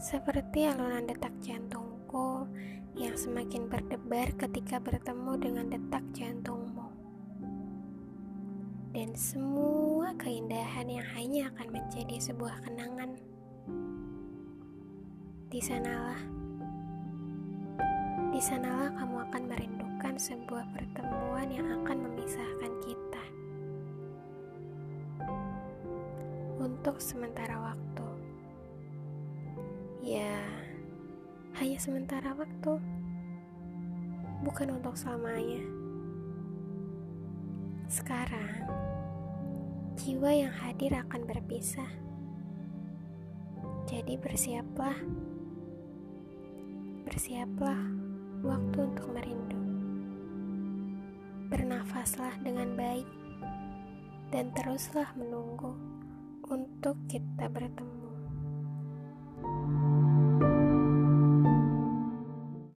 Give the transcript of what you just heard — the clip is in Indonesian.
seperti alunan detak jantungku yang semakin berdebar ketika bertemu dengan detak jantungmu. Dan semua keindahan yang hanya akan menjadi sebuah kenangan. Di sanalah, di sanalah kamu akan merindukan sebuah pertemuan yang akan memisahkan kita. Untuk sementara waktu. Hanya sementara waktu, bukan untuk selamanya. Sekarang, jiwa yang hadir akan berpisah. Jadi bersiaplah. Bersiaplah waktu untuk merindu. Bernafaslah dengan baik dan teruslah menunggu untuk kita bertemu.